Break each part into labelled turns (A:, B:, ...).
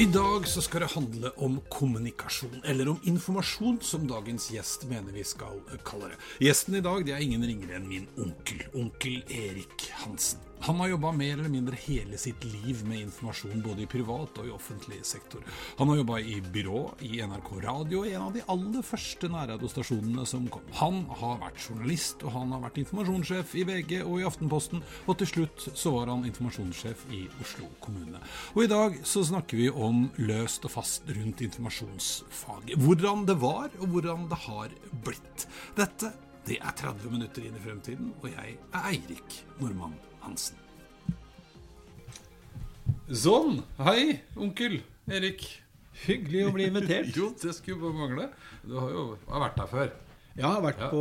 A: I dag så skal det handle om kommunikasjon, eller om informasjon, som dagens gjest mener vi skal kalle det. Gjesten i dag det er ingen ringere enn min onkel, onkel Erik Hansen. Han har jobba mer eller mindre hele sitt liv med informasjon, både i privat og i offentlig sektor. Han har jobba i byrå, i NRK Radio, en av de aller første nærradiostasjonene som kom. Han har vært journalist, og han har vært informasjonssjef i VG og i Aftenposten, og til slutt så var han informasjonssjef i Oslo kommune. Og i dag så snakker vi om løst og fast rundt informasjonsfaget. Hvordan det var, og hvordan det har blitt. Dette det er 30 minutter inn i fremtiden, og jeg er Eirik Normann Hansen. Sånn. Hei, onkel Erik.
B: Hyggelig å bli invitert.
A: jo, det skulle bare mangle. Du har jo har vært her før.
B: Ja, Jeg har vært
A: Ja.
B: på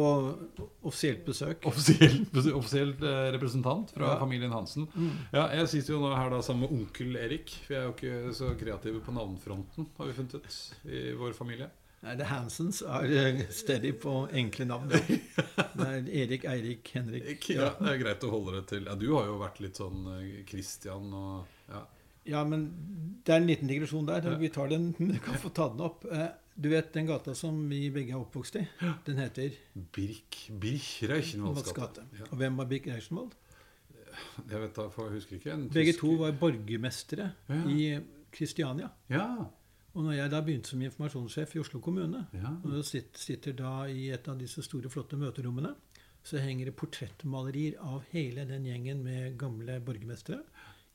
B: offisielt besøk.
A: Offisielt, offisielt eh, representant fra
B: Ja. Mm.
A: familien Hansen. Ja, jeg sitter jo nå her da sammen med onkel Erik. Jeg er jo ikke så kreative på navnfronten, har vi funnet ut, i vår familie.
B: Nei, det Hansens er eh, steady på enkle navn. Det er Erik, Eirik, Henrik.
A: Ja, det er greit å holde det til. Ja, du har jo vært litt sånn eh, Christian og ja.
B: Ja, men det er en liten digresjon der. Vi tar den, vi kan få ta den opp. Eh, Du vet den gata som vi begge er oppvokst i? Den heter
A: Birk Birk
B: Reichenwalds gate. Og hvem var Birk Reichenwald?
A: Jeg vet da, for jeg husker ikke.
B: Begge to var borgermestere i Kristiania.
A: Ja.
B: Og når jeg da begynte som informasjonssjef i Oslo kommune,
A: Ja.
B: og sitter, da i et av disse store, flotte møterommene, så henger det portrettmalerier av hele den gjengen med gamle borgermestere.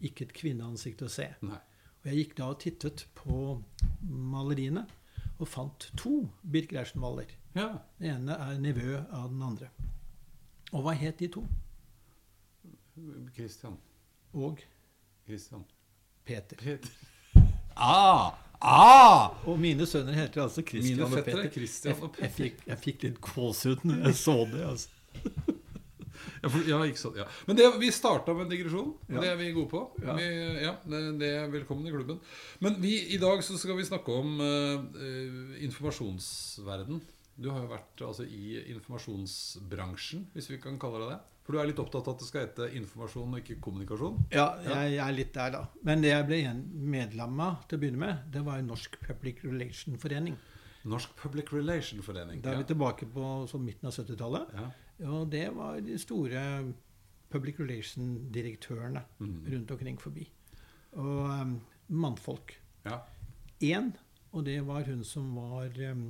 B: Ikke et kvinneansikt å se.
A: Nei.
B: Og jeg gikk da og tittet på maleriene, og fant to Birk Reichenwaller.
A: Ja.
B: Den ene er nevø av den andre. Og hva het de to?
A: Christian.
B: Og
A: Christian.
B: Peter.
A: Peter. Ah! Ah!
B: Og mine sønner heter altså Christian
A: Mine
B: og
A: Petter.
B: Peter.
A: Christian og
B: Jeg, jeg, fikk, jeg fikk litt gåsehud når jeg så det. altså.
A: Ja, for, ja, ikke sant. Ja. Men det, vi starta med en digresjon.
B: Ja.
A: Det er vi gode på.
B: Ja.
A: Vi, ja, det, det er Velkommen i klubben. Men vi, i dag så skal vi snakke om eh, informasjonsverden. Du har jo vært altså, i informasjonsbransjen, hvis vi kan kalle det det. For du er litt opptatt av at det skal hete informasjon og ikke kommunikasjon?
B: Ja, jeg, er litt der, da. Men det jeg ble medlem av til å begynne med, det var Norsk Public Relation Forening.
A: Norsk Public Relation Forening.
B: Da er vi
A: ja.
B: tilbake på sånn midten av 70-tallet.
A: Ja.
B: Og det var de store public relation-direktørene
A: mm.
B: rundt omkring forbi. Og um, mannfolk.
A: ja.
B: Og det var hun som var um,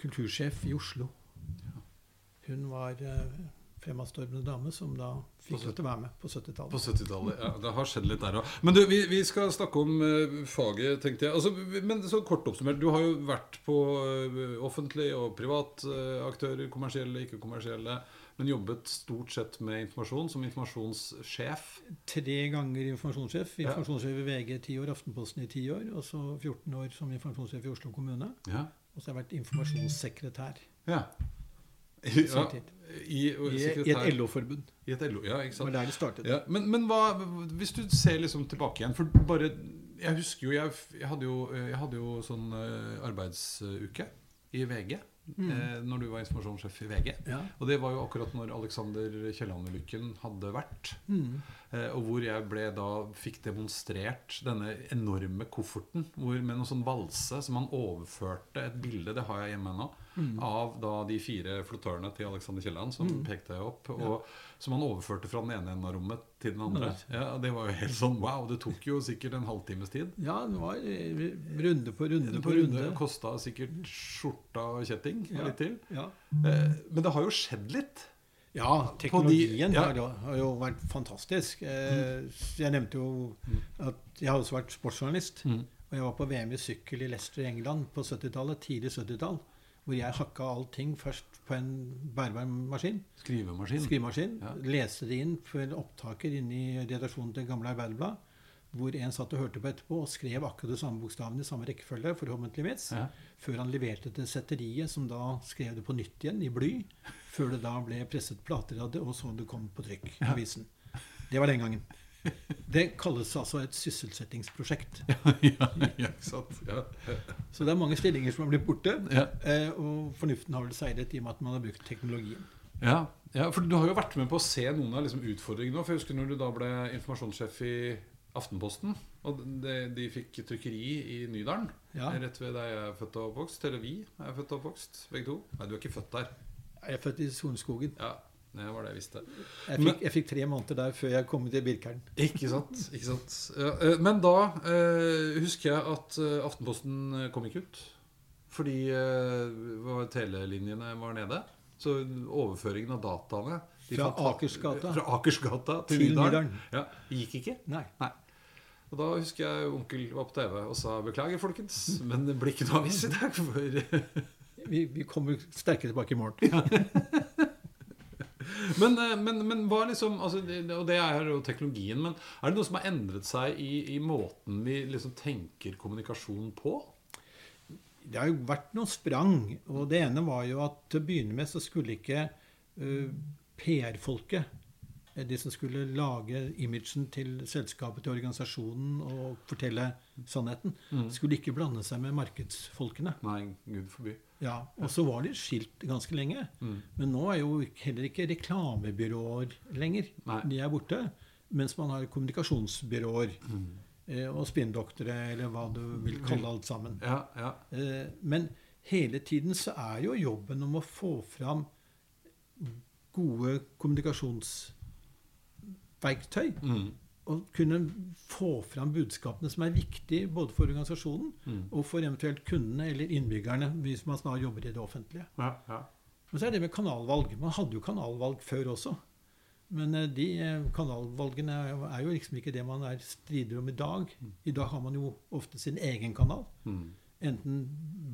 B: kultursjef i Oslo. Hun var uh, fremadstormende dame som da fikk lov til å være med på
A: På
B: 70-tallet.
A: På 70-tallet. Ja, det har skjedd litt der òg. Men du, vi, vi skal snakke om uh, faget, tenkte jeg. Altså, men så kort oppsummert. Du har jo vært på uh, offentlig og privat uh, aktører, kommersielle, ikke-kommersielle. Men jobbet stort sett med informasjon som informasjonssjef.
B: Tre ganger informasjonssjef. Informasjonssjef i VG ti år, Aftenposten i ti år. Og så 14 år som informasjonssjef i Oslo kommune.
A: Ja.
B: Og så har jeg vært informasjonssekretær
A: ja.
B: i
A: ja. I,
B: I, et LO-forbund.
A: I et LO, ja, ikke sant.
B: var der det startet.
A: Ja, men, men hva Hvis du ser liksom tilbake igjen For bare Jeg husker jo Jeg, jeg hadde jo Jeg hadde jo sånn eh, arbeidsuke i VG
B: Mm.
A: eh, Når du var informasjonssjef i VG
B: Ja.
A: Og det var jo akkurat når Alexander Kielland-ulykken hadde vært
B: Mm.
A: eh, Og hvor jeg ble da Fikk demonstrert denne enorme kofferten hvor, Med noen sånn valse Som han overførte et bilde Det har jeg hjemme nå
B: Mm.
A: Av da de fire flottørene til Alexander Kielland Som
B: Mm.
A: pekte opp Og som han overførte fra den ene enden av rommet til den andre. Ja, og Det var jo helt sånn wow. Det tok jo sikkert en halvtimes tid.
B: Ja, det var eh, runde på runde
A: På runde
B: runde.
A: Kosta sikkert skjorta og kjetting og
B: Ja.
A: litt til.
B: Ja.
A: Eh, Men det har jo skjedd litt.
B: Ja, teknologien
A: ja.
B: Har, jo, har jo vært fantastisk. Eh, Jeg nevnte jo at jeg har også vært sportsjournalist.
A: Mm.
B: Og jeg var på VM i sykkel i Leicester i England på 70-tallet, tidlig 70-tall. Hvor jeg hakka allting først på en bærbar maskin.
A: Skrivemaskin.
B: Skrivemaskin.
A: Ja.
B: Leste det inn for opptaker inne i redaksjonen til Gamle Arbeiderblad. Hvor en satt og hørte på etterpå og skrev akkurat de samme bokstavene i samme rekkefølge. forhåpentligvis,
A: Ja.
B: Før han leverte til setteriet, som da skrev det på nytt igjen i bly. Før det da ble presset plater av det, og så det kom på trykk. i avisen. Det var den gangen. Det kalles altså et sysselsettingsprosjekt.
A: ja, ja, sant. Ja.
B: Så det er mange stillinger som har blitt borte.
A: Ja.
B: Eh, og fornuften har vel seiret i og med at man har brukt teknologien.
A: Ja, ja, for du har jo vært med på å se noen av liksom utfordringene. For jeg husker når du da ble informasjonssjef i Aftenposten, og de, de fikk trykkeri i Nydalen,
B: Ja.
A: rett ved der jeg er født og oppvokst. Eller vi er født og oppvokst, begge to. Nei, du er ikke født der.
B: Jeg er født i Sonskogen
A: Ja, det var det jeg visste.
B: Jeg fikk, jeg fikk tre måneder der før jeg kom til Birkeren.
A: Ikke sant. ikke sant eh, Men da eh, husker jeg at eh, Aftenposten kom ikke ut. Fordi telelinjene var nede. Så overføringen av dataene de
B: Fra
A: fant-
B: Akersgata.
A: Fra Akersgata til,
B: Til
A: Nydalen. Ja, gikk ikke.
B: Nei.
A: Og da husker jeg onkel var på TV og sa 'beklager, folkens', men det blir ikke noe avis i dag. For
B: Vi, vi kommer sterkere tilbake i morgen.
A: Men, eh, men, men hva liksom altså, det- Og det er jo teknologien, men er det noe som har endret seg i, i måten vi liksom tenker kommunikasjon på?
B: Det har jo vært noen sprang. Og det ene var jo at til å begynne med så skulle ikke uh, PR-folket, eh, de som skulle lage imagen til selskapet, til organisasjonen og fortelle sannheten, skulle ikke blande seg med markedsfolkene.
A: Nei, gud forby.
B: Ja, Og så var de skilt ganske lenge. Men nå er jo heller ikke reklamebyråer lenger.
A: Nei.
B: De er borte. Mens man har kommunikasjonsbyråer. eh, Og spinndoktere, eller hva du vil kalle alt sammen.
A: Ja, ja.
B: Eh, Men hele tiden så er jo jobben om å få fram gode kommunikasjonsverktøy.
A: Mm.
B: Og kunne få fram budskapene som er viktige både for organisasjonen
A: Mm.
B: og for eventuelt kundene eller innbyggerne, hvis man snart jobber i det offentlige.
A: ja, ja.
B: Og så er det med kanalvalg. Man hadde jo kanalvalg før også. Men eh, de eh, kanalvalgene er jo- liksom ikke det man er strider om i dag. I dag har man jo ofte sin egen kanal.
A: Mm.
B: Enten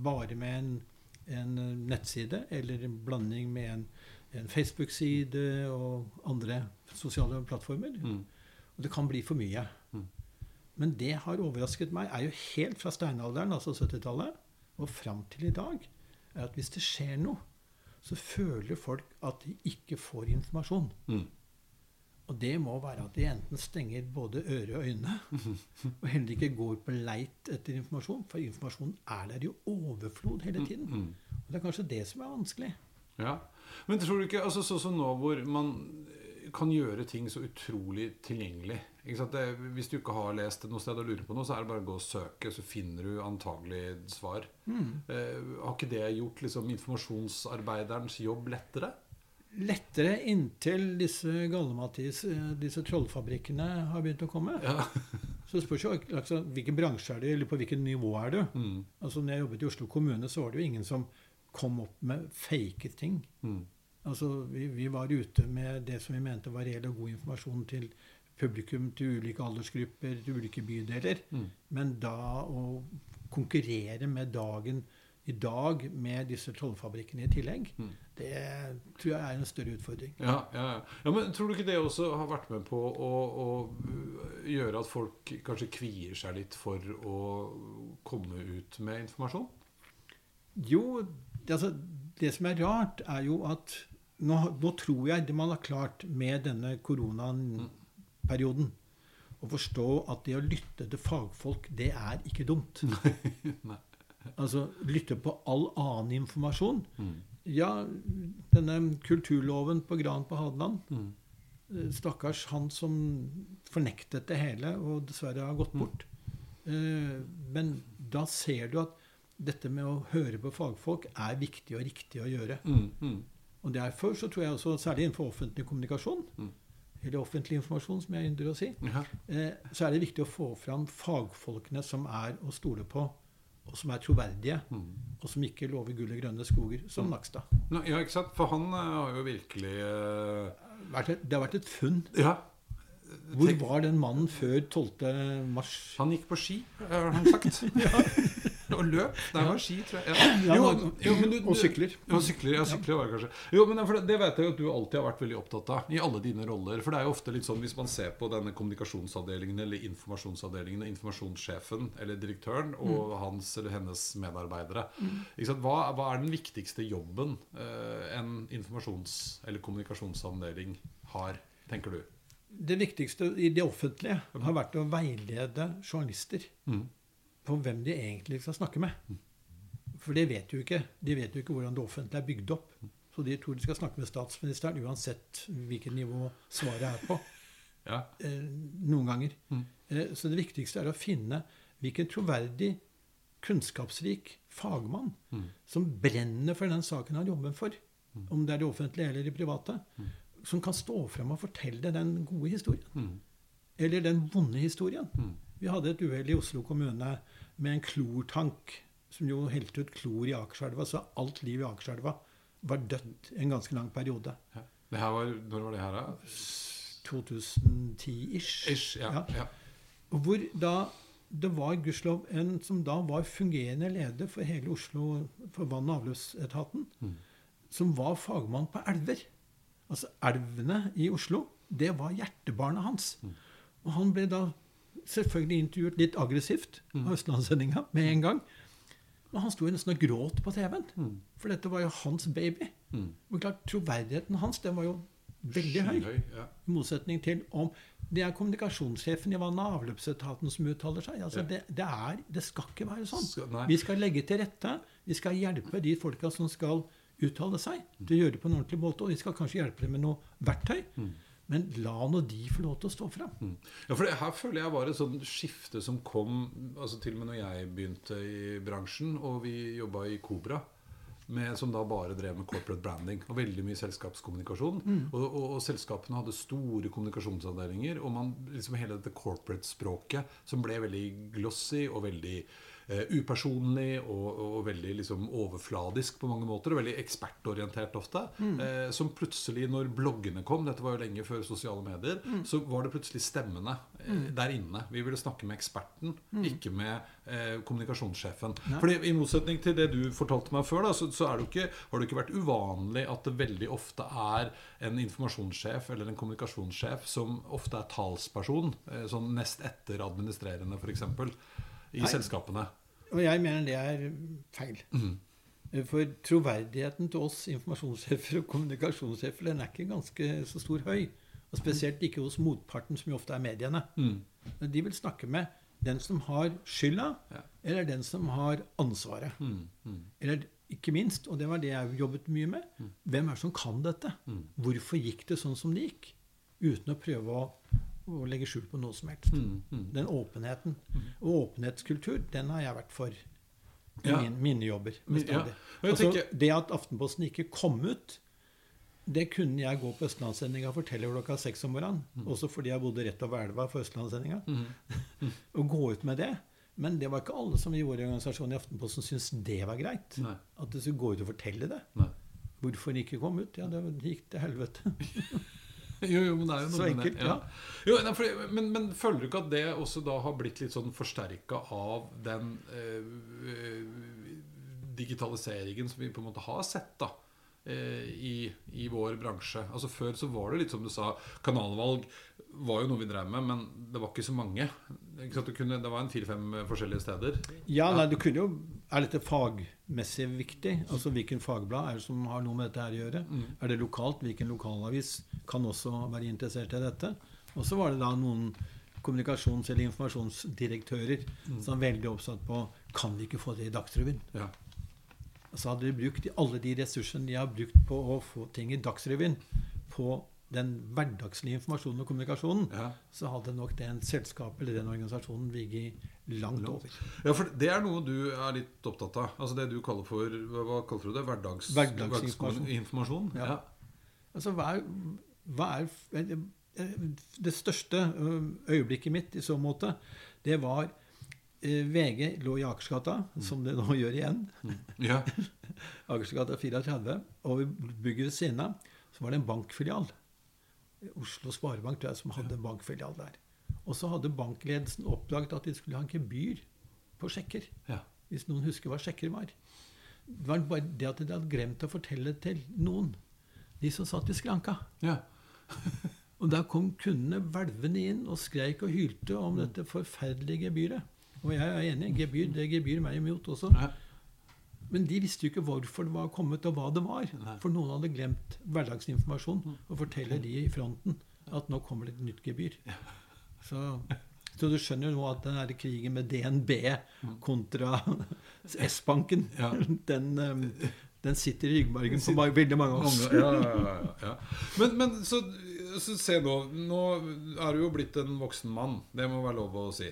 B: bare med en, en eh, nettside, eller en blanding med en, en Facebook-side og andre sosiale plattformer.
A: Mm.
B: Det kan bli for mye.
A: Mm.
B: Men det har overrasket meg, er jo helt fra steinalderen, altså 70-tallet, og fram til i dag, er at hvis det skjer noe, så føler folk at de ikke får informasjon.
A: Mm.
B: Og det må være at de enten stenger både øre og øyne, og heller ikke går på leit etter informasjon, for informasjonen er der i overflod hele tiden.
A: Mm.
B: Og det er kanskje det som er vanskelig.
A: Ja. Men tror du ikke altså, Sånn som nå hvor man kan gjøre ting så utrolig tilgjengelig. Det, hvis du ikke har lest det noe sted og lurer på noe, så er det bare å gå og søke, så finner du antagelig svar. Eh, har ikke det gjort liksom, informasjonsarbeiderens jobb lettere?
B: Lettere inntil disse Galle-Mattis, eh, disse trollfabrikkene har begynt å komme.
A: Ja.
B: Så det spørs jo altså, hvilken bransje er du, eller på hvilket nivå er du.
A: Mm.
B: Altså, når jeg jobbet i Oslo kommune, så var det jo ingen som kom opp med fake ting.
A: Mm.
B: Altså, vi, vi var ute med det som vi mente var reell og god informasjon til publikum, til ulike aldersgrupper, til ulike bydeler.
A: Mm.
B: Men da å konkurrere med dagen i dag med disse trollfabrikkene i tillegg,
A: Mm.
B: det tror jeg er en større utfordring.
A: Ja, ja, ja. ja, men Tror du ikke det også har vært med på å, å gjøre at folk kanskje kvier seg litt for å komme ut med informasjon?
B: Jo, det, altså, det som er rart, er jo at nå, nå tror jeg det man har klart med denne koronaperioden å forstå at det å lytte til fagfolk, det er ikke dumt. Altså lytte på all annen informasjon.
A: Mm.
B: Ja, denne kulturloven på Gran på Hadeland.
A: Mm.
B: eh, Stakkars han som fornektet det hele og dessverre har gått bort. Mm. Men da ser du at dette med å høre på fagfolk er viktig og riktig å gjøre.
A: Mm. Mm.
B: Og derfor så tror jeg også, særlig innenfor offentlig kommunikasjon,
A: Mm.
B: eller offentlig informasjon, som jeg ynder å si,
A: Ja.
B: eh, så er det viktig å få fram fagfolkene som er å stole på, og som er troverdige,
A: Mm.
B: og som ikke lover gull og grønne skoger, som Nakstad.
A: Nå, Ja, ikke sant? For han eh, har jo virkelig eh,
B: Det har vært et funn.
A: Ja.
B: Hvor var den mannen før 12. mars?
A: Han gikk på ski, har han sagt. Og løp. Det var ski, tror jeg. Ja. Jo, jo, men du-
B: og sykler.
A: Jo, sykler, ja, sykler var det kanskje. Jo, men det, vet jeg jo at du alltid har vært veldig opptatt av i alle dine roller. For det er jo ofte litt sånn hvis man ser på denne kommunikasjonsavdelingen eller informasjonsavdelingen, og informasjonssjefen eller direktøren og hans eller hennes medarbeidere. Sant? Hva, hva er den viktigste jobben eh, en informasjons- eller kommunikasjonsavdeling har, tenker du?
B: Det viktigste i det offentlige har vært å veilede journalister
A: Mm.
B: På hvem de egentlig skal snakke med. For det vet jo ikke. De vet jo ikke hvordan det offentlige er bygd opp. Så de tror de skal snakke med statsministeren uansett hvilket nivå svaret er på.
A: Ja.
B: Eh, noen ganger.
A: Mm.
B: Eh, så det viktigste er å finne hvilken troverdig, kunnskapsrik fagmann
A: Mm.
B: som brenner for den saken han jobber for,
A: Mm.
B: om det er det offentlige eller det private, som kan stå frem og fortelle den gode historien.
A: Mm.
B: Eller den vonde historien.
A: Mm.
B: Vi hadde et uhell i Oslo kommune med en klortank som jo helte ut klor i Akerselva, så alt liv i Akerselva var dødt en ganske lang periode.
A: Ja. Det her var, når var det her, da?
B: 2010-ish.
A: Ish, ja.
B: Ja.
A: ja.
B: Hvor da det var gudskjelov en som da var fungerende leder for hele Oslo, for vann- og avløpsetaten,
A: Mm.
B: som var fagmann på elver. Altså elvene i Oslo, det var hjertebarnet hans.
A: Mm.
B: Og han ble da selvfølgelig intervjuet litt aggressivt
A: Mm.
B: av Østlandssendinga med en gang. Men han sto jo nesten og gråt på TV-en,
A: Mm.
B: for dette var jo hans baby.
A: Mm.
B: Og klart, Troverdigheten hans den var jo veldig høy.
A: Ja.
B: I motsetning til om det er kommunikasjonssjefen i vann- og avløpsetaten som uttaler seg. Altså
A: Ja.
B: det, det, er, det skal ikke være sånn.
A: Skal-
B: Vi skal legge til rette. Vi skal hjelpe de folka som skal uttale seg, til å gjøre det på en ordentlig måte. Og vi skal kanskje hjelpe dem med noe verktøy. Men la nå de få lov til å stå fram.
A: Mm. Ja, for det, Her føler jeg var et sånt skifte som kom altså til og med når jeg begynte i bransjen, og vi jobba i Kobra. Med, som da bare drev med corporate branding og veldig mye selskapskommunikasjon. Og, og, og selskapene hadde store kommunikasjonsavdelinger. Og man, liksom hele dette corporate-språket som ble veldig glossy og veldig upersonlig og, og veldig liksom overfladisk på mange måter. Og veldig ekspertorientert ofte. Eh, som plutselig, når bloggene kom, dette var jo lenge før sosiale medier, så var det plutselig stemmene eh, der inne. Vi ville snakke med eksperten, ikke med eh, kommunikasjonssjefen. Fordi I motsetning til det du fortalte meg før, da, så, så det ikke, har det ikke vært uvanlig at det veldig ofte er en informasjonssjef eller en kommunikasjonssjef som ofte er talsperson, eh, sånn nest etter administrerende f.eks. i
B: Nei.
A: selskapene.
B: Og jeg mener det er feil. For troverdigheten til oss informasjonssjefer og kommunikasjonssjefer den er ikke ganske så stor høy. Og spesielt ikke hos motparten, som jo ofte er mediene.
A: Mm.
B: De vil snakke med den som har skylda,
A: Ja.
B: eller den som har ansvaret.
A: Mm. Mm.
B: Eller ikke minst, og det var det jeg jobbet mye med, hvem er det som kan dette?
A: Mm.
B: Hvorfor gikk det sånn som det gikk? Uten å prøve å, å legge skjul på noe som helst.
A: Mm. Mm.
B: Den åpenheten. Og åpenhetskultur, den har jeg vært for i
A: Ja.
B: min, mine jobber.
A: Ja.
B: Altså,
A: tenker-
B: det at Aftenposten ikke kom ut, det kunne jeg gå på Østlandssendinga og fortelle klokka seks om morgenen.
A: Mm.
B: Også fordi jeg bodde rett over elva for Østlandssendinga. og gå ut med det. Men det var ikke alle som i vår organisasjon i Aftenposten syntes det var greit.
A: Nei.
B: At det skulle gå ut og fortelle det.
A: Nei.
B: Hvorfor ikke kom ut? Ja, det gikk til helvete.
A: Jo, jo, men det er jo noe
B: Så
A: med det.
B: enkelt, ja.
A: Jo, nei, for, men, men føler du ikke at det også da har blitt litt sånn forsterka av den eh, digitaliseringen som vi på en måte har sett da eh, i, i vår bransje? Altså Før så var det litt som du sa, kanalvalg var jo noe vi drev med, men det var ikke så mange. Ikke kunne, det var en fire-fem forskjellige steder.
B: Ja, nei, du kunne jo Er dette fagmessig viktig? Altså Hvilken fagblad er det som har noe med dette her å gjøre?
A: Mm.
B: Er det lokalt? Hvilken lokalavis kan også være interessert i dette? Og så var det da noen kommunikasjons- eller informasjonsdirektører
A: Mm.
B: som var veldig oppsatt på Kan vi ikke få det i Dagsrevyen?
A: Ja.
B: Så hadde de brukt alle de ressursene de har brukt på å få ting i Dagsrevyen, på den hverdagslige informasjonen og kommunikasjonen,
A: Ja.
B: så hadde nok den selskapet eller den organisasjonen ligget langt over.
A: ja, for det er noe du er litt opptatt av. Altså Det du kaller for Hva, kaller du det? Hverdags,
B: Hverdagsinformasjon. Ja.
A: Ja.
B: Altså, hva er, hva er Det største øyeblikket mitt i så måte, det var eh, VG lå i Akersgata, som det nå gjør igjen.
A: Ja.
B: Akersgata 34. Og ved bygget ved siden av så var det en bankfilial. Oslo Sparebank jeg som hadde en bankfilial der. Og så hadde bankledelsen oppdaget at de skulle ha en gebyr på sjekker.
A: ja.
B: Hvis noen husker hva sjekker var. Det var bare det at de hadde glemt å fortelle til noen. De som satt i skranka.
A: ja.
B: Og da kom kundene hvelvende inn og skreik og hylte om dette forferdelige gebyret. Og jeg er enig. Gebyr det gebyr meg imot også.
A: ja.
B: Men de visste jo ikke hvorfor det var kommet, og hva det var.
A: Nei.
B: For noen hadde glemt hverdagsinformasjon og forteller de i fronten at nå kommer det et nytt gebyr. Så, så du skjønner jo nå at den der krigen med DNB kontra S-banken,
A: Ja.
B: den, um, den sitter i ryggmargen på veldig mange av oss.
A: Ja, ja, ja, ja. Men, men så, så se nå. Nå er du jo blitt en voksen mann. Det må være lov å si.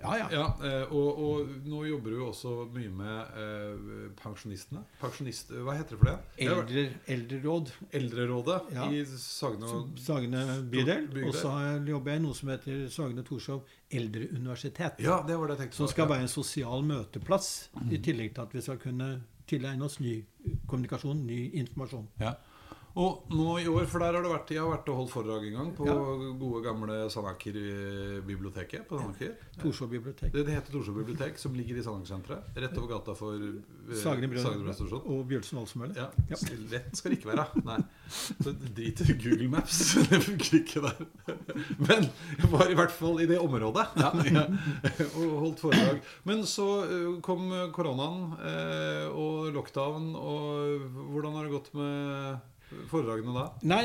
B: Ja, ja.
A: Ja, eh, og, og nå jobber du jo også mye med eh, pensjonistene. Pensjonist, hva heter det for det?
B: Eldre, eldreråd.
A: Eldrerådet
B: Ja.
A: i Sagne, og
B: bydel.
A: Bydel.
B: Og så jobber jeg i noe som heter Sagne Torshov eldreuniversitet.
A: Ja, det var det jeg tenkte
B: Som skal være en sosial møteplass, i tillegg til at vi skal kunne tilegne oss ny kommunikasjon, ny informasjon.
A: Ja. Og nå i år, for der har det vært, jeg har vært og holdt foredrag en gang på
B: Ja.
A: gode, gamle Sandaker-biblioteket på Sandaker.
B: Torså bibliotek.
A: Det, det heter Torså bibliotek, som ligger i Sandaker-senteret. Rett over gata for eh,
B: Sagene
A: Sagene
B: og Bjølsen Valsemølle.
A: Ja,
B: Ja.
A: Lett skal det ikke være. Nei. Så drit i Google Maps. Det funker ikke der. Men jeg var i hvert fall i det området ja, og holdt foredrag. Men så eh, kom koronaen eh, og lockdown. Og hvordan har det gått med foredragene da?
B: Nei,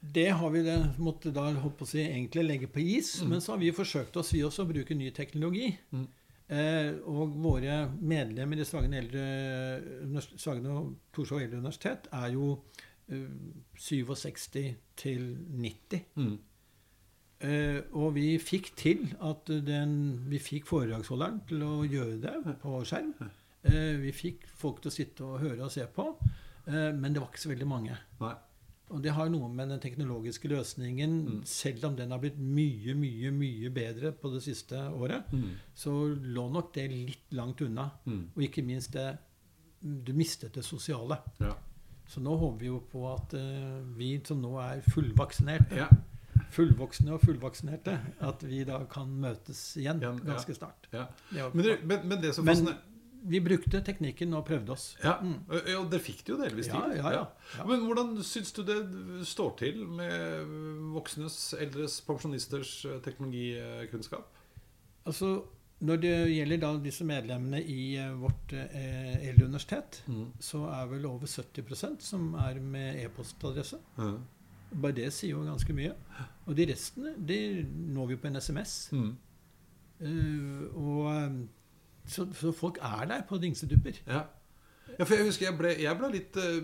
B: det har vi det, måtte da holdt på å si, egentlig legge på is. Men så har vi forsøkt oss, vi også, å bruke ny teknologi.
A: Mm.
B: Eh, og våre medlemmer i Svagen, Eldre, og Torshov Eldre Universitet er jo eh, 67 til 90.
A: Mm.
B: Eh, og vi fikk til at den, vi fikk foredragsholderen til å gjøre det på skjerm. Eh, vi fikk folk til å sitte og høre og se på, men det var ikke så veldig mange.
A: Nei.
B: Og det har noe med den teknologiske løsningen
A: Mm.
B: Selv om den har blitt mye, mye mye bedre på det siste året,
A: Mm.
B: så lå nok det litt langt unna.
A: Mm.
B: Og ikke minst det Du mistet det sosiale.
A: Ja.
B: Så nå håper vi jo på at uh, vi som nå er fullvaksinerte,
A: Ja.
B: fullvoksne og fullvaksinerte, at vi da kan møtes igjen ganske snart.
A: ja.
B: Det
A: Men, det, men, men det som
B: Men vi brukte teknikken og prøvde oss.
A: ja,
B: Mm.
A: og- og dere fikk det jo delvis
B: Ja,
A: til.
B: ja, ja. Ja.
A: Men hvordan syns du det står til med voksnes, eldres, pensjonisters eh, teknologikunnskap?
B: Altså, når det gjelder da disse medlemmene i eh, vårt eh, eldreuniversitet, så er vel over 70% som er med e-postadresse.
A: Mm.
B: Bare det sier jo ganske mye. Og de restene de når vi på en SMS.
A: Mm.
B: Uh, og, så, så folk er der på dingsedupper.
A: Ja. Ja, for jeg husker jeg ble, jeg ble litt uh,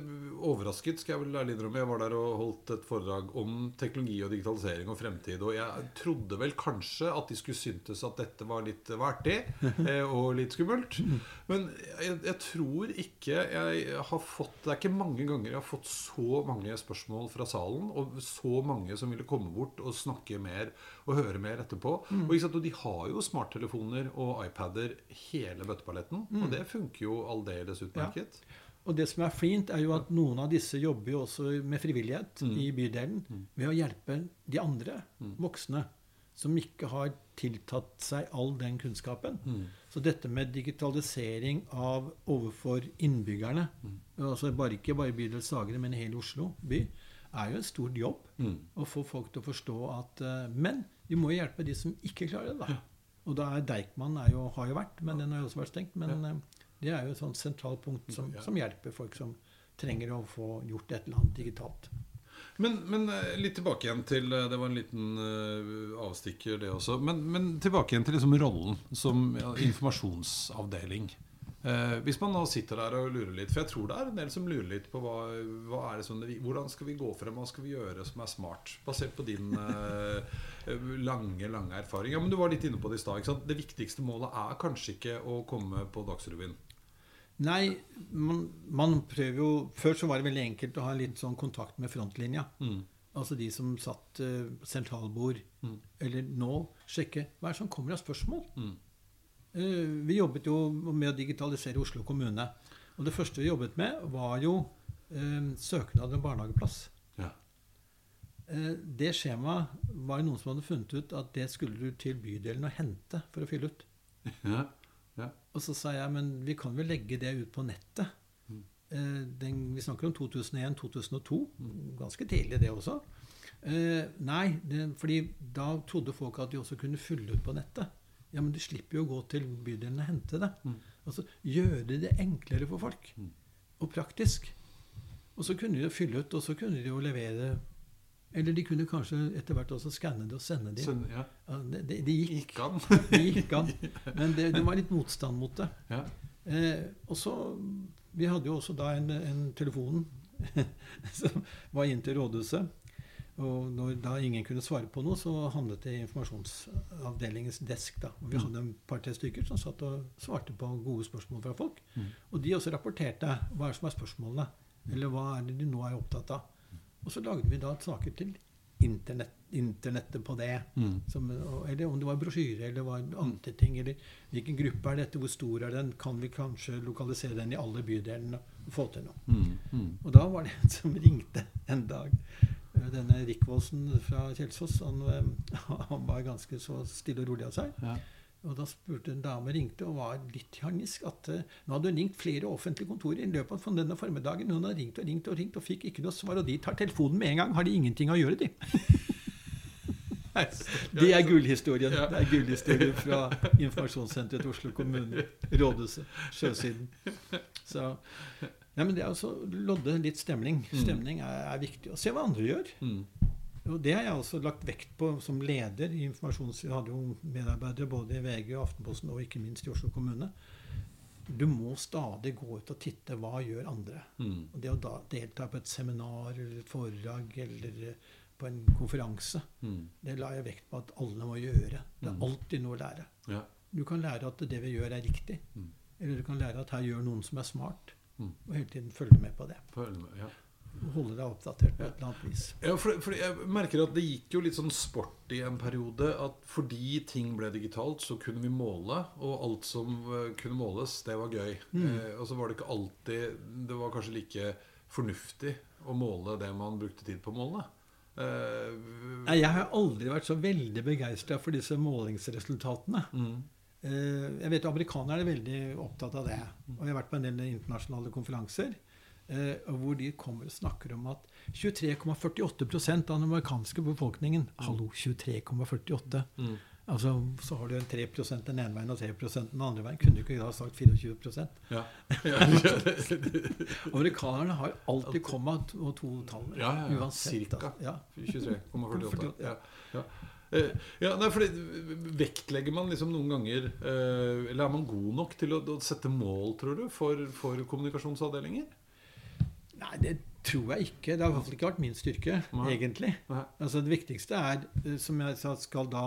A: overrasket, skal jeg vel ærlig innrømme. Jeg var der og holdt et foredrag om teknologi og digitalisering og fremtid. Og jeg trodde vel kanskje at de skulle syntes at dette var litt artig uh, og litt skummelt. Men jeg, jeg tror ikke jeg har fått Det er ikke mange ganger jeg har fått så mange spørsmål fra salen, og så mange som ville komme bort og snakke mer og høre mer etterpå. Og, ikke sant, og de har jo smarttelefoner og iPader hele bøtteballetten, og det funker jo aldeles utmerket.
B: Og det som er fint, er jo at noen av disse jobber jo også med frivillighet i bydelen ved å hjelpe de andre voksne som ikke har tiltatt seg all den kunnskapen. Så dette med digitalisering av overfor innbyggerne, altså bare ikke bare bydel Sagre, men hele Oslo by, er jo en stor jobb.
A: Mm.
B: Å få folk til å forstå at eh, Men vi må jo hjelpe de som ikke klarer det, da. Og da er Deichman er jo, har jo vært, men den har jo også vært stengt. Men eh, det er jo et sånt sentralt punkt som, som hjelper folk som trenger å få gjort et eller annet digitalt.
A: Men, men eh, litt tilbake igjen til eh, Det var en liten eh, avstikker, det også. Men, men tilbake igjen til liksom rollen som informasjonsavdeling. Eh, hvis man nå sitter der og lurer litt For jeg tror det er en del som lurer litt på hva, hva er det som, hvordan skal vi gå frem, hva skal vi gjøre som er smart? Basert på din eh, lange lange erfaring. Ja, men Du var litt inne på det i stad. Det viktigste målet er kanskje ikke å komme på Dagsrevyen.
B: Nei, man, man prøver jo Før så var det veldig enkelt å ha litt sånn kontakt med frontlinja.
A: Mm.
B: Altså de som satt uh, sentralbord.
A: Mm.
B: Eller nå sjekke hva er det som kommer av spørsmål.
A: Mm.
B: Uh, Vi jobbet jo med å digitalisere Oslo kommune. Og det første vi jobbet med, var jo uh, søknad om barnehageplass.
A: Ja.
B: Det skjemaet var noen som hadde funnet ut at det skulle du til bydelen og hente for å fylle ut.
A: Ja.
B: Og så sa jeg men vi kan vel legge det ut på nettet.
A: Mm.
B: Eh, den, vi snakker om 2001-2002. Ganske tidlig, det også. Eh, nei, det, fordi da trodde folk at de også kunne fylle ut på nettet. Ja, men de slipper jo å gå til bydelen og hente det.
A: Mm.
B: Altså gjøre det enklere for folk.
A: Mm.
B: Og praktisk. Og så kunne de jo fylle ut, og så kunne de jo levere Eller de kunne kanskje etter hvert også skanne det og sende det.
A: Sånn, ja.
B: Det, det, det gikk.
A: Gikk an.
B: Det gikk an. Men det, det var litt motstand mot det.
A: Ja.
B: Eh, og så Vi hadde jo også da en, en telefon som var inn til rådhuset. Og når da ingen kunne svare på noe, så handlet det i informasjonsavdelingens desk. da. Og vi
A: Mm.
B: hadde et par-tre stykker som satt og svarte på gode spørsmål fra folk.
A: Mm.
B: Og de også rapporterte hva er som er spørsmålene, eller hva er det de nå er opptatt av. Og så lagde vi da saker til internett, internettet på det.
A: Mm.
B: Som, eller om det var brosjyre eller var andre ting. Eller hvilken gruppe er dette, hvor stor er den? Kan vi kanskje lokalisere den i alle bydelene og få til noe?
A: Mm. Mm.
B: Og da var det en som ringte en dag. Denne Rikvoldsen fra Kjelsås. Han, eh, han var ganske så stille og rolig av seg.
A: Ja.
B: Og da spurte en dame ringte og var litt harnisk at eh, nå hadde hun ringt flere offentlige kontorer i løpet av denne formiddagen. Hun hadde ringt og ringt og ringt og fikk ikke noe svar. Og de tar telefonen med en gang. Har de ingenting å gjøre, de? Det er gullhistorien. Det er gullhistorien fra informasjonssenteret til Oslo kommune. Rådhuset. Sjøsiden. Så Nei, men det er altså lodde litt stemning.
A: Mm.
B: Stemning er, er viktig. Og se hva andre gjør.
A: Mm.
B: Og det har jeg også lagt vekt på som leder i informasjons... Jeg hadde jo medarbeidere både i VG og Aftenposten og ikke minst i Oslo kommune. Du må stadig gå ut og titte hva gjør andre.
A: Mm.
B: Og det å da delta på et seminar eller et foredrag eller eh, på en konferanse,
A: Mm.
B: det la jeg vekt på at alle må gjøre. Det er
A: Mm.
B: alltid noe å lære.
A: Ja.
B: Du kan lære at det vi gjør, er riktig.
A: Mm.
B: Eller du kan lære at her gjør noen som er smart.
A: Mm.
B: Og hele tiden følge med på det.
A: Følge med, ja.
B: Holde deg oppdatert på et eller annet vis.
A: Ja, for, for jeg merker at det gikk jo litt sånn sport i en periode at fordi ting ble digitalt, så kunne vi måle, og alt som eh, kunne måles, det var gøy.
B: Mm.
A: Eh, og så var det ikke alltid Det var kanskje like fornuftig å måle det man brukte tid på å måle. Eh,
B: Nei, Jeg har aldri vært så veldig begeistra for disse målingsresultatene.
A: mm,
B: Eh, Jeg vet Amerikanerne er veldig opptatt av det. Og jeg har vært på en del internasjonale konferanser hvor de kommer og snakker om at 23,48 av den amerikanske befolkningen Hallo, 23,48.
A: mm.
B: Altså, Så har du en 3% den ene veien og 3% den andre veien. Kunne du ikke da sagt 24
A: Ja. ja.
B: Amerikanerne har alltid komma og to tall.
A: Ja, ja, ja.
B: Uansett.
A: Cirka.
B: Ja.
A: 23,48. Ja. Ja. Eh, ja, nei, fordi Vektlegger man liksom noen ganger eh, Eller er man god nok til å sette mål, tror du, for, for kommunikasjonsavdelinger?
B: Nei, det tror jeg ikke. Det har i hvert fall ikke vært min styrke,
A: Nei.
B: egentlig.
A: Nei.
B: Altså Det viktigste er, eh, som jeg sa, skal da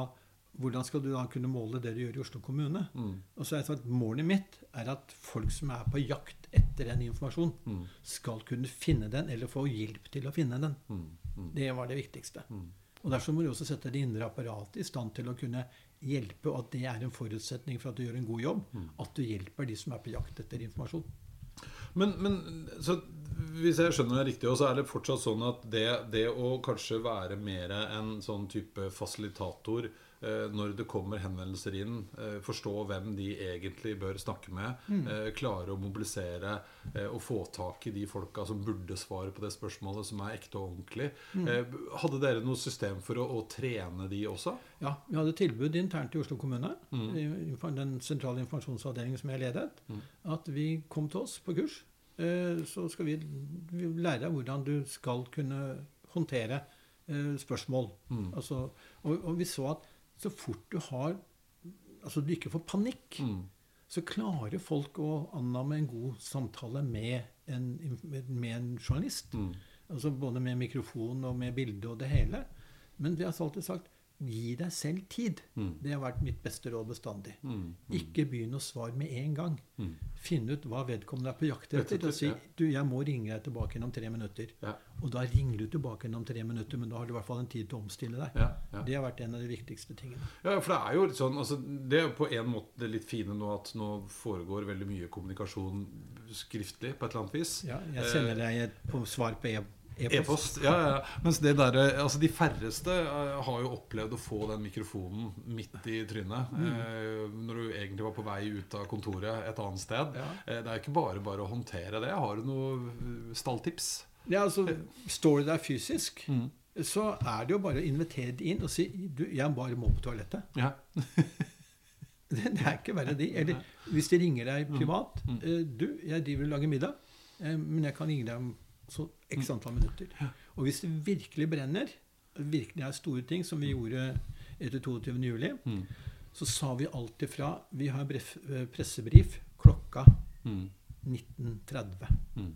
B: hvordan skal du da kunne måle det du gjør i Oslo kommune?
A: Mm.
B: Og så har jeg sagt Målet mitt er at folk som er på jakt etter den informasjonen,
A: Mm.
B: skal kunne finne den, eller få hjelp til å finne den.
A: Mm. Mm.
B: Det var det viktigste.
A: Mm.
B: Og Derfor må du også sette det indre apparatet i stand til å kunne hjelpe, og at det er en forutsetning for at du gjør en god jobb.
A: Mm.
B: At du hjelper de som er på jakt etter informasjon.
A: Men, men så hvis jeg skjønner det riktig, så er det fortsatt sånn at det, det å kanskje være mer en sånn type fasilitator eh, når det kommer henvendelser inn, eh, forstå hvem de egentlig bør snakke med, eh, klare å mobilisere eh, og få tak i de folka som burde svare på det spørsmålet, som er ekte og ordentlig. Eh, hadde dere noe system for å, å trene de også?
B: Ja, Vi hadde tilbud internt i Oslo kommune,
A: Mm.
B: i den sentrale informasjonsavdelingen som jeg ledet,
A: Mm.
B: at vi kom til oss på kurs. Eh, Så skal vi, lære deg hvordan du skal kunne håndtere eh, spørsmål.
A: Mm.
B: Altså, og, og vi så at så fort du har Altså du ikke får panikk,
A: Mm.
B: så klarer folk å annamme en god samtale med en, med, med en journalist.
A: Mm.
B: Altså både med mikrofon og med bilde og det hele. Men vi har alltid sagt gi deg selv tid.
A: Mm.
B: Det har vært mitt beste råd bestandig.
A: Mm.
B: Ikke begynn å svare med en gang.
A: Mm.
B: Finn ut hva vedkommende er på jakt etter. Og si
A: ja.
B: du, 'Jeg må ringe deg tilbake igjen om tre minutter'.
A: Ja.
B: Og da ringer du tilbake igjen om tre minutter, men da har du i hvert fall en tid til å omstille deg.
A: Ja, ja.
B: Det har vært en av de viktigste tingene.
A: Ja, for det er jo litt sånn altså, Det er jo på en måte det litt fine nå at nå foregår veldig mye kommunikasjon skriftlig på et eller annet vis.
B: Ja, jeg sender deg et svar på e- e-post.
A: E-post. Ja, ja. Mens det der, altså de færreste eh, har jo opplevd å få den mikrofonen midt i trynet. Eh, når du egentlig var på vei ut av kontoret et annet sted.
B: Ja.
A: Eh, det er ikke bare bare å håndtere det. Har du noe eh, stalltips?
B: Ja, altså, Står du der fysisk, så er det jo bare å invitere dem inn og si du, 'Jeg bare må på toalettet'.
A: Ja.
B: Det, det er ikke verre de. Eller hvis de ringer deg privat mm. 'Du, jeg driver og lager middag, men jeg kan ringe deg om så x antall minutter'. Og hvis det virkelig brenner, virkelig er store ting, som vi gjorde etter 22. juli,
A: Mm.
B: så sa vi alltid fra Vi har bref, pressebrief klokka
A: Mm.
B: 19.30.
A: Mm.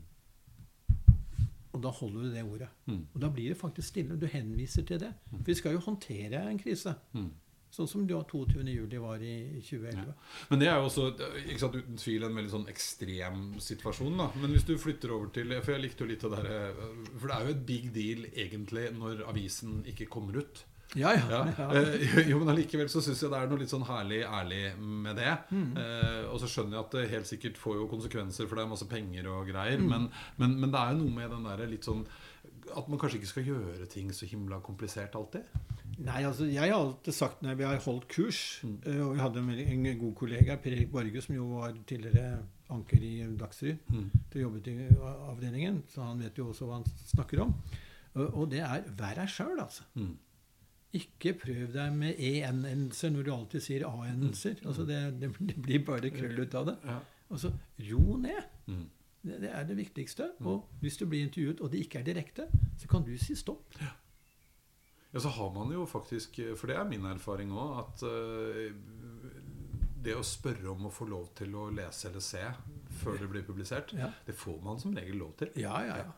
B: Og da holder du det ordet.
A: Mm.
B: Og da blir det faktisk stille. Du henviser til det. For vi skal jo håndtere en krise.
A: Mm.
B: Sånn som da 22. juli var i 2011.
A: Men det er jo også ikke sant, uten tvil en veldig sånn ekstrem situasjon. da Men hvis du flytter over til For jeg likte jo litt av det der For det er jo et big deal egentlig når avisen ikke kommer ut.
B: Ja, ja.
A: Ja.
B: ja.
A: eh, Jo, men allikevel så syns jeg det er noe litt sånn herlig ærlig med det.
B: Mm.
A: Eh, og så skjønner jeg at det helt sikkert får jo konsekvenser, for det er masse penger og greier.
B: Mm.
A: Men, men, men det er jo noe med den derre litt sånn At man kanskje ikke skal gjøre ting så himla komplisert alltid.
B: Nei, altså, jeg har alltid sagt når vi har holdt kurs
A: Mm.
B: eh, Og vi hadde en, en god kollega, Per Erik Borge, som jo var tidligere anker i Dagsry,
A: Mm.
B: til jobbet i avdelingen, så han vet jo også hva han snakker om. Og og det er vær deg sjøl, altså.
A: Mm.
B: Ikke prøv deg med en-endelser når du alltid sier a-endelser. Altså det, det, det blir bare krøll ut av det.
A: Ja.
B: Altså, ro ned.
A: Mm.
B: Det, det er det viktigste. Og hvis du blir intervjuet, og det ikke er direkte, så kan du si stopp.
A: Ja, så har man jo faktisk For det er min erfaring òg, at eh, det å spørre om å få lov til å lese eller se før det blir publisert,
B: Ja.
A: det får man som regel lov til.
B: Ja, ja, ja.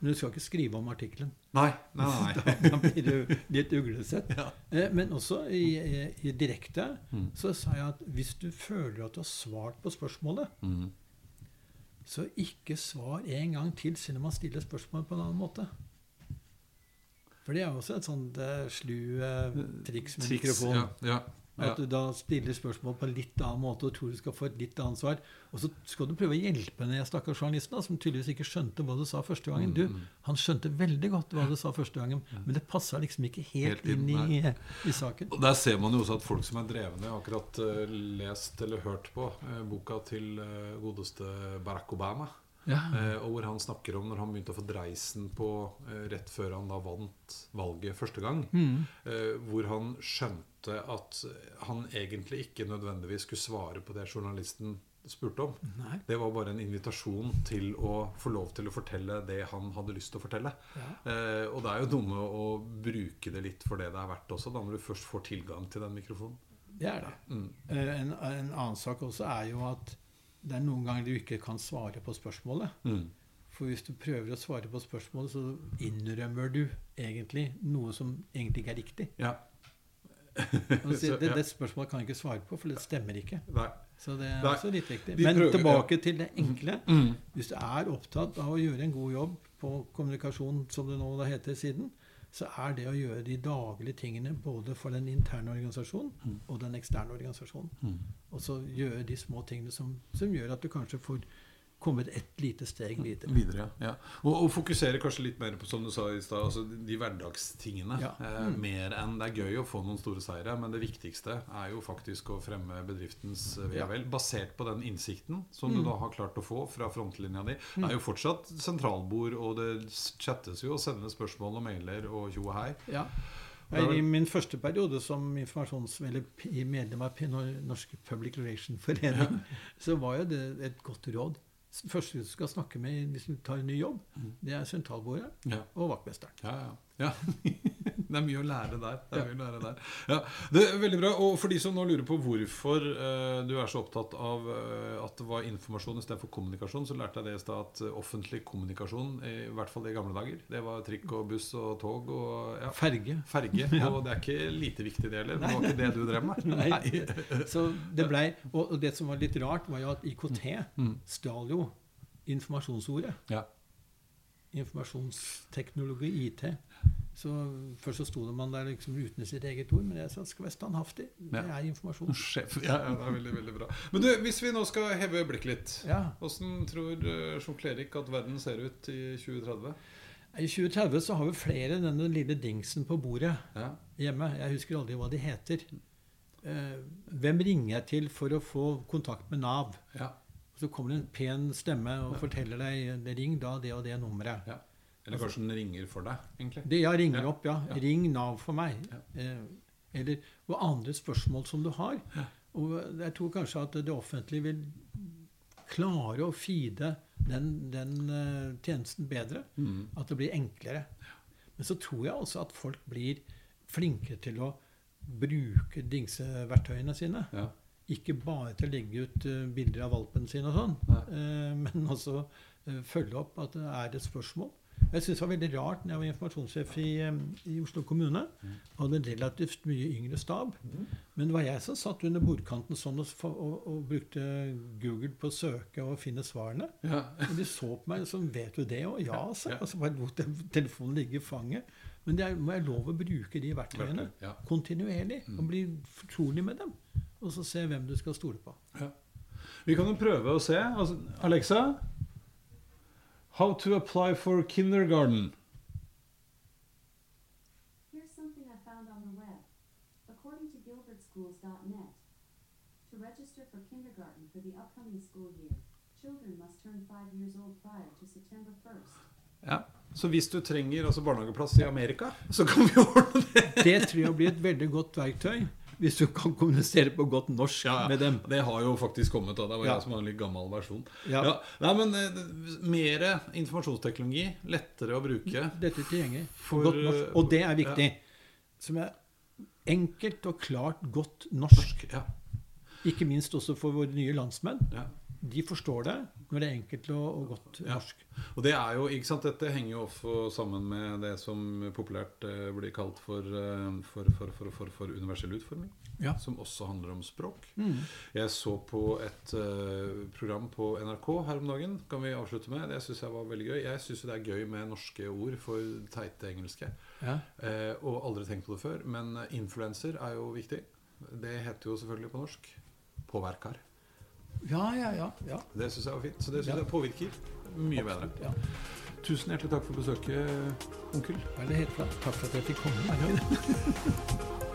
B: Men du skal ikke skrive om artikkelen.
A: Nei, nei, nei.
B: Da blir det litt uglesett.
A: Ja.
B: Eh, Men også i, i- i direkte
A: Mm.
B: så sa jeg at hvis du føler at du har svart på spørsmålet,
A: Mm.
B: så ikke svar en gang til selv om man stiller spørsmålet på en annen måte. For det er også et sånt uh, slu uh, triks med mikrofon.
A: Ja, ja, ja.
B: At du da stiller spørsmål på en litt annen måte og tror du skal få et litt annet svar. Og så skal du prøve å hjelpe den stakkars journalisten da, som tydeligvis ikke skjønte hva du sa første gangen. Du,
A: Mm,
B: han skjønte veldig godt hva du sa første gangen, men det passa liksom ikke helt,
A: Helt inn,
B: i, i saken.
A: Og Der ser man jo også at folk som er drevne, har akkurat uh, lest eller hørt på boka til godeste Barack Obama.
B: Ja.
A: Eh, og hvor han snakker om når han begynte å få dreisen på eh, rett før han da vant valget første gang.
B: Mm.
A: Eh, hvor han skjønte at han egentlig ikke nødvendigvis skulle svare på det journalisten spurte om.
B: Nei.
A: Det var bare en invitasjon til å få lov til å fortelle det han hadde lyst til å fortelle.
B: Ja.
A: Eh, og det er jo dumme å bruke det litt for det det er verdt også, da når du først får tilgang til den mikrofonen.
B: Det er det.
A: Mm.
B: Eh, En, en annen sak også er jo at det er noen ganger du ikke kan svare på spørsmålet.
A: Mm.
B: For hvis du prøver å svare på spørsmålet, så innrømmer du egentlig noe som egentlig ikke er riktig.
A: Ja. Så,
B: det, det spørsmålet kan jeg ikke svare på, for det stemmer ikke.
A: Nei.
B: Så det er
A: Nei,
B: også litt viktig. Men
A: prøver,
B: tilbake til det enkle.
A: Mm.
B: Hvis du er opptatt av å gjøre en god jobb på kommunikasjon, som det nå heter siden, så er det å gjøre de daglige tingene både for den interne organisasjonen og den eksterne organisasjonen.
A: Mm.
B: Og så gjøre de små tingene som, som gjør at du kanskje får kommet et lite steg videre.
A: Videre, ja. ja. Og, og fokusere kanskje litt mer på som du sa i sted, altså de hverdagstingene.
B: Ja.
A: Eh, mer enn Det er gøy å få noen store seire, men det viktigste er jo faktisk å fremme bedriftens eh, ve og vel. Basert på den innsikten som du da har klart å få fra frontlinja di. Det er jo fortsatt sentralbord, og det chattes jo og sendes spørsmål og mailer og tjo og hei.
B: Ja. I min første periode som medlem av Norsk Public Relation Forening, så var jo det et godt råd. Første du skal snakke med hvis du tar en ny jobb, det er sentralbordet og vaktmesteren.
A: ja, ja. ja. Det er mye å lære der. Det er mye å lære der. Ja, det er veldig bra. Og for de som nå lurer på hvorfor uh, du er så opptatt av uh, at det var informasjon istedenfor kommunikasjon, så lærte jeg det i stad at offentlig kommunikasjon, i hvert fall i gamle dager, det var trikk og buss og tog og ja,
B: Ferge.
A: ferge. Og det er ikke lite viktig, det heller. Men det var ikke det du drev med.
B: Nei. Så det blei og, og det som var litt rart, var jo at IKT
A: Mm.
B: stjal jo informasjonsordet.
A: Ja.
B: Informasjonsteknologi, IT. Så Først så sto det man der liksom uten sitt eget ord, men jeg sa skal være standhaftig. Det er informasjon.
A: Sjef. Ja, ja, det er veldig, veldig bra. Men du, hvis vi nå skal heve blikket litt
B: Ja.
A: Åssen tror eh, Jean Erik at verden ser ut i 2030?
B: I 2030 så har vi flere denne lille dingsen på bordet
A: Ja.
B: hjemme. Jeg husker aldri hva de heter. Eh, hvem ringer jeg til for å få kontakt med Nav?
A: Ja.
B: Så kommer det en pen stemme og forteller deg ring da det og det nummeret.
A: ja. Eller kanskje den ringer for deg, egentlig.
B: Det, ja, ringer
A: Ja,
B: opp, ja.
A: ja.
B: Ring Nav for meg.
A: Ja.
B: Eh, eller og andre spørsmål som du har. Og jeg tror kanskje at det offentlige vil klare å feede den, den uh, tjenesten bedre.
A: Mm.
B: At det blir enklere. Men så tror jeg også at folk blir flinkere til å bruke dingseverktøyene sine.
A: Ja.
B: Ikke bare til å legge ut uh, bilder av valpen sin og sånn, eh, men også følge opp at det er et spørsmål. Jeg syns det var veldig rart når jeg var informasjonssjef i, i Oslo kommune.
A: Mm.
B: Hadde en relativt mye yngre stab. Men det var jeg som satt under bordkanten sånn og, og, og brukte Google på å søke og finne svarene.
A: Ja.
B: Og de så på meg som Vet du det? Og ja, altså. Og så bare lot telefonen ligge i fanget. Men det er, må jeg lov å bruke de verktøyene
A: ja.
B: kontinuerlig. Og bli fortrolig med dem. Og så se hvem du skal stole på.
A: Ja. Vi kan jo prøve å se. Altså, Alexa How to apply for kindergarten.
C: Here's something I found on the web. According to gilbertschools.net, to register for kindergarten for the upcoming school year, children must turn five years old prior to September 1st.
A: Ja. Så hvis du trenger altså barnehageplass i Amerika, så kan vi ordne det.
B: Det tror jeg blir et veldig godt verktøy hvis du kan kommunisere på godt norsk
A: Ja, ja.
B: med dem.
A: Det har jo faktisk kommet. da Det var
B: Ja.
A: jeg som var en litt gammel versjon.
B: Ja.
A: Ja. Nei, men eh, Mer informasjonsteknologi. Lettere å bruke.
B: Dette tilgjengelig
A: For,
B: godt norsk. Og det er viktig. Som er enkelt og klart godt norsk.
A: Ja.
B: Ikke minst også for våre nye landsmenn.
A: Ja.
B: De forstår det når det er enkelt og, og godt
A: Ja.
B: norsk.
A: Og det er jo, ikke sant, Dette henger jo også sammen med det som populært eh, blir kalt for, eh, for, for, for, for, for universell utforming.
B: Ja.
A: Som også handler om språk.
B: Mm.
A: Jeg så på et eh, program på NRK her om dagen. Kan vi avslutte med? Det syns jeg var veldig gøy. Jeg syns det er gøy med norske ord for teite engelske.
B: Ja.
A: Eh, og aldri tenkt på det før. Men influenser er jo viktig. Det heter jo selvfølgelig på norsk påverkar.
B: Ja, ja, ja. ja.
A: Det syns jeg var fint. Så det syns jeg påvirker mye bedre.
B: ja.
A: Tusen hjertelig takk for besøket, onkel.
B: Veldig helt klart. Takk for at jeg fikk komme.